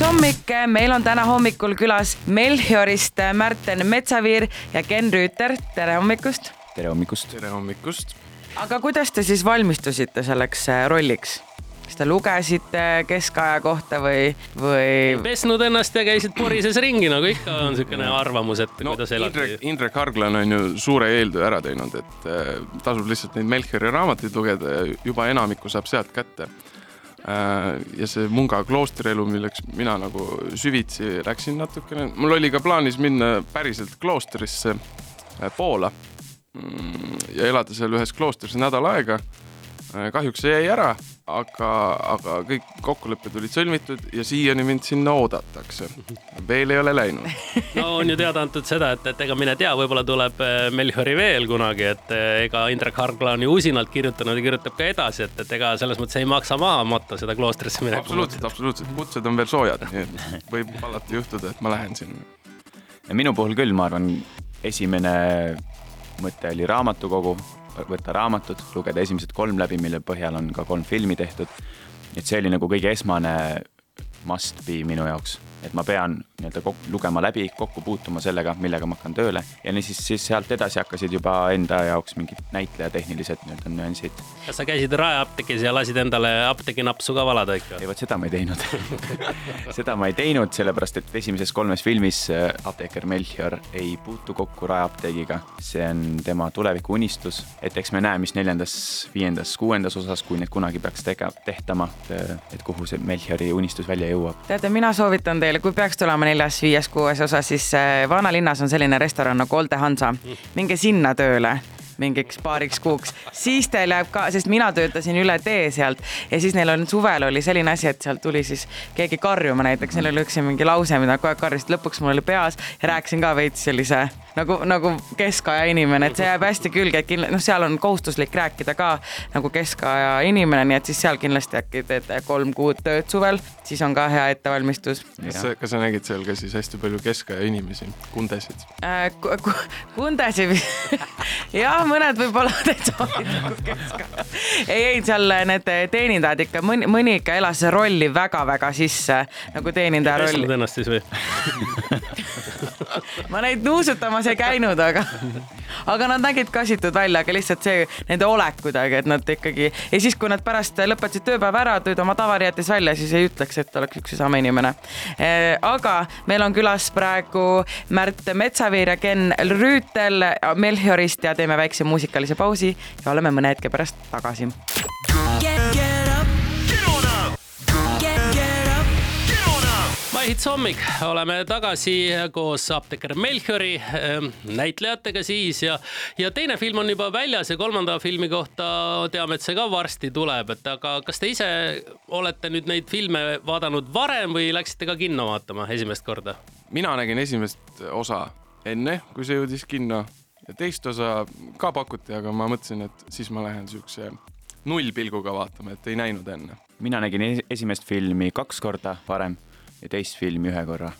maits hommik, meil on täna hommikul külas Melchiorist Märten Metsaviir ja Ken Rüüter, tere hommikust. tere hommikust. tere hommikust. aga kuidas te siis valmistusite selleks äh, rolliks? kas te lugesite keskaja kohta või, või? pesnud ennast ja käisid porises ringi, nagu ikka on niisugune arvamus, et no, kuidas elati. Indrek, Indrek Harglan on ju suure eeltöö ära teinud, et äh, tasub lihtsalt neid Melchiori raamatuid lugeda ja juba enamikku saab sealt kätte ja see Munga kloostrielu, milleks mina nagu süvitsi läksin natukene, mul oli ka plaanis minna päriselt kloostrisse äh, Poola mm, ja elada seal ühes kloostris nädal aega. Äh, kahjuks see jäi ära, aga, aga kõik kokkulepped olid sõlmitud ja siiani mind sinna oodatakse. veel ei ole läinud. no on ju teada antud seda, et, et ega mine tea, võib-olla tuleb äh, Melchiori veel kunagi, et äh, ega Indrek Hargla on ju usinalt kirjutanud ja kirjutab ka edasi, et, et ega selles mõttes ei maksa maha matta seda kloostrisse minekut. absoluutselt, absoluutselt, kutsed on veel soojad, nii et võib alati juhtuda, et ma lähen sinna. minu puhul küll, ma arvan, esimene mõte oli raamatukogu võtta raamatut, lugeda esimesed kolm läbi, mille põhjal on ka kolm filmi tehtud. et see oli nagu kõige esmane must be minu jaoks et ma pean nii-öelda lugema läbi, kokku puutuma sellega, millega ma hakkan tööle ja niisiis siis sealt edasi hakkasid juba enda jaoks mingid näitlejatehnilised nii-öelda nüansid. kas sa käisid Rae apteegis ja lasid endale apteeginapsu ka valada ikka? ei, vot seda ma ei teinud seda ma ei teinud, sellepärast et esimeses kolmes filmis äh, apteeker Melchior ei puutu kokku Rae apteegiga. see on tema tuleviku unistus, et eks me näe, mis neljandas, viiendas, kuuendas osas, kui need kunagi peaks tega-, tehtama, et kuhu see Melchiori unistus välja jõuab. teate, mina soovitan teile teile, kui peaks tulema neljas, viies, kuues osa, siis äh, vanalinnas on selline restoran nagu Olde Hansa. minge sinna tööle mingiks paariks kuuks, siis teil jääb ka, sest mina töötasin üle tee sealt ja siis neil on suvel oli selline asi, et sealt tuli siis keegi karjuma näiteks, neil oli üks mingi lause, mida kogu aeg karjusid, lõpuks mul oli peas ja rääkisin ka veits sellise nagu, nagu keskaja inimene, et see jääb hästi külge, et noh, seal on kohustuslik rääkida ka nagu keskaja inimene, nii et siis seal kindlasti äkki teete kolm kuud tööd suvel, siis on ka hea ettevalmistus. kas sa, kas sa nägid seal ka siis hästi palju keskaja inimesi, kundesid äh,? kundesid jah mõned võib-olla täitsa olid nagu keskaja. ei, ei seal need teenindajad ikka mõni, mõni ikka elas rolli väga-väga sisse nagu teenindaja rolli. pesnud ennast siis või ma neid nuusutamas ei käinud, aga, aga nad nägid kasitud välja, aga lihtsalt see, nende olek kuidagi, et nad ikkagi ja siis, kui nad pärast lõpetasid tööpäeva ära, tulid oma tavariietes välja, siis ei ütleks, et oleks üks ja sama inimene. Eh, aga meil on külas praegu Märt Metsaveer ja Ken Rüütel Melchiorist ja teeme väikse muusikalise pausi ja oleme mõne hetke pärast tagasi. Hits hommik, oleme tagasi koos apteeker Melchiori ähm, näitlejatega siis ja, ja teine film on juba väljas ja kolmanda filmi kohta teame, et see ka varsti tuleb, et aga kas te ise olete nüüd neid filme vaadanud varem või läksite ka kinno vaatama esimest korda? mina nägin esimest osa enne, kui see jõudis kinno ja teist osa ka pakuti, aga ma mõtlesin, et siis ma lähen siukse nullpilguga vaatama, et ei näinud enne. mina nägin esimest filmi kaks korda varem ja teist filmi ühe korra.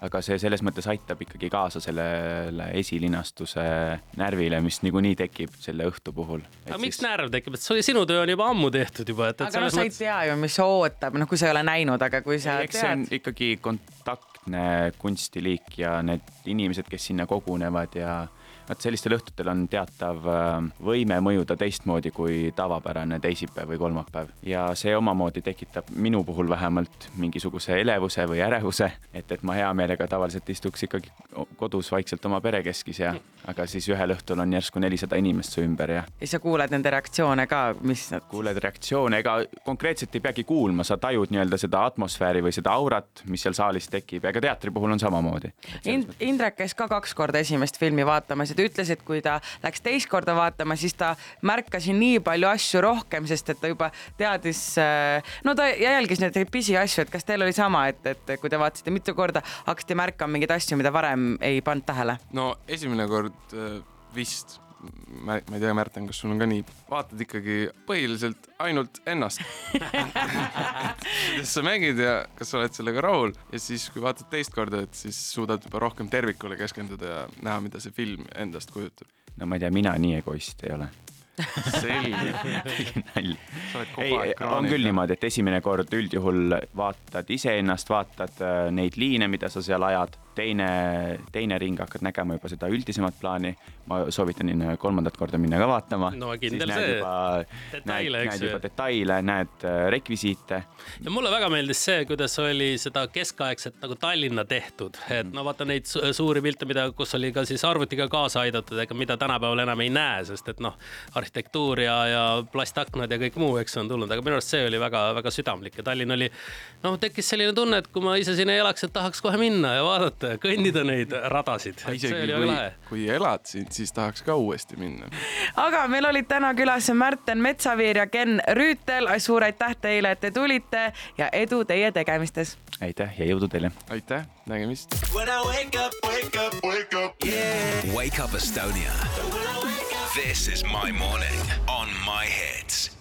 aga see selles mõttes aitab ikkagi kaasa sellele esilinastuse närvile, mis niikuinii tekib selle õhtu puhul. aga siis... miks närv tekib, et sinu töö on juba ammu tehtud juba, et, et. aga noh, sa ei tea ju, mis ootab, noh, kui sa ei ole näinud, aga kui sa eks tead. see on ikkagi kontaktne kunstiliik ja need inimesed, kes sinna kogunevad ja vot sellistel õhtutel on teatav äh, võime mõjuda teistmoodi kui tavapärane teisipäev või kolmapäev ja see omamoodi tekitab minu puhul vähemalt mingisuguse elevuse või ärevuse, et, et ma hea meelega tavaliselt istuks ikkagi kodus vaikselt oma perekeskis ja aga siis ühel õhtul on järsku nelisada inimest su ümber ja. ja sa kuuled nende reaktsioone ka, mis nad. kuuled reaktsioone, ega konkreetselt ei peagi kuulma, sa tajud nii-öelda seda atmosfääri või seda aurat, mis seal saalis tekib, ega teatri puhul on samamoodi Ind. Indrek käis ka kaks korda esimest filmi vaatamas ja ta ütles, et kui ta läks teist korda vaatama, siis ta märkas nii palju asju rohkem, sest et ta juba teadis, äh, no ta jälgis neid pisiasju, et kas teil oli sama, et, et kui te vaatasite mitu korda, hakkasite märkama mingeid asju, mida varem ei pannud tähele? no esimene kord äh, vist ma, ma ei tea, Märten, kas sul on ka nii, vaatad ikkagi põhiliselt ainult ennast. Kuidas sa mängid ja kas sa oled sellega rahul? Ja siis, kui vaatad teist korda, et siis suudad juba rohkem tervikule keskenduda ja näha, mida see film endast kujutab. no ma ei tea, mina nii egoist ei ole. Selge, kogu ei on küll. niimoodi, et esimene kord üldjuhul vaatad iseennast, vaatad äh, neid liine, mida sa seal ajad, teine, teine ring hakkad nägema juba seda üldisemat plaani. ma soovitan kolmandat korda minna ka vaatama. No kindel näed see. näed, Detaile, eks näed ju. juba detaile, näed äh, rekvisiite. ja mulle väga meeldis see, kuidas oli seda keskaegset nagu Tallinna tehtud, et no vaata neid su- suuri pilte, mida, kus oli ka siis arvutiga kaasa aidatud, ega mida tänapäeval enam ei näe, sest et noh, arhitektuur ja, ja plastaknad ja kõik muu, eks on tulnud, aga minu arust see oli väga-väga südamlik ja Tallinn oli. noh, tekkis selline tunne, et kui ma ise siin ei elaks, et tahaks kohe minna ja vaadata ja kõndida neid radasid, isegi kui kui elad siin, siis tahaks ka uuesti minna. aga meil olid täna külas Märten Metsaveer ja Ken Rüütel. suur aitäh teile, et te tulite ja edu teie tegemistes. aitäh ja jõudu teile aitäh, nägemist. Wake up, wake up, wake up, yeah. Wake up Estonia. This is my morning on my hits.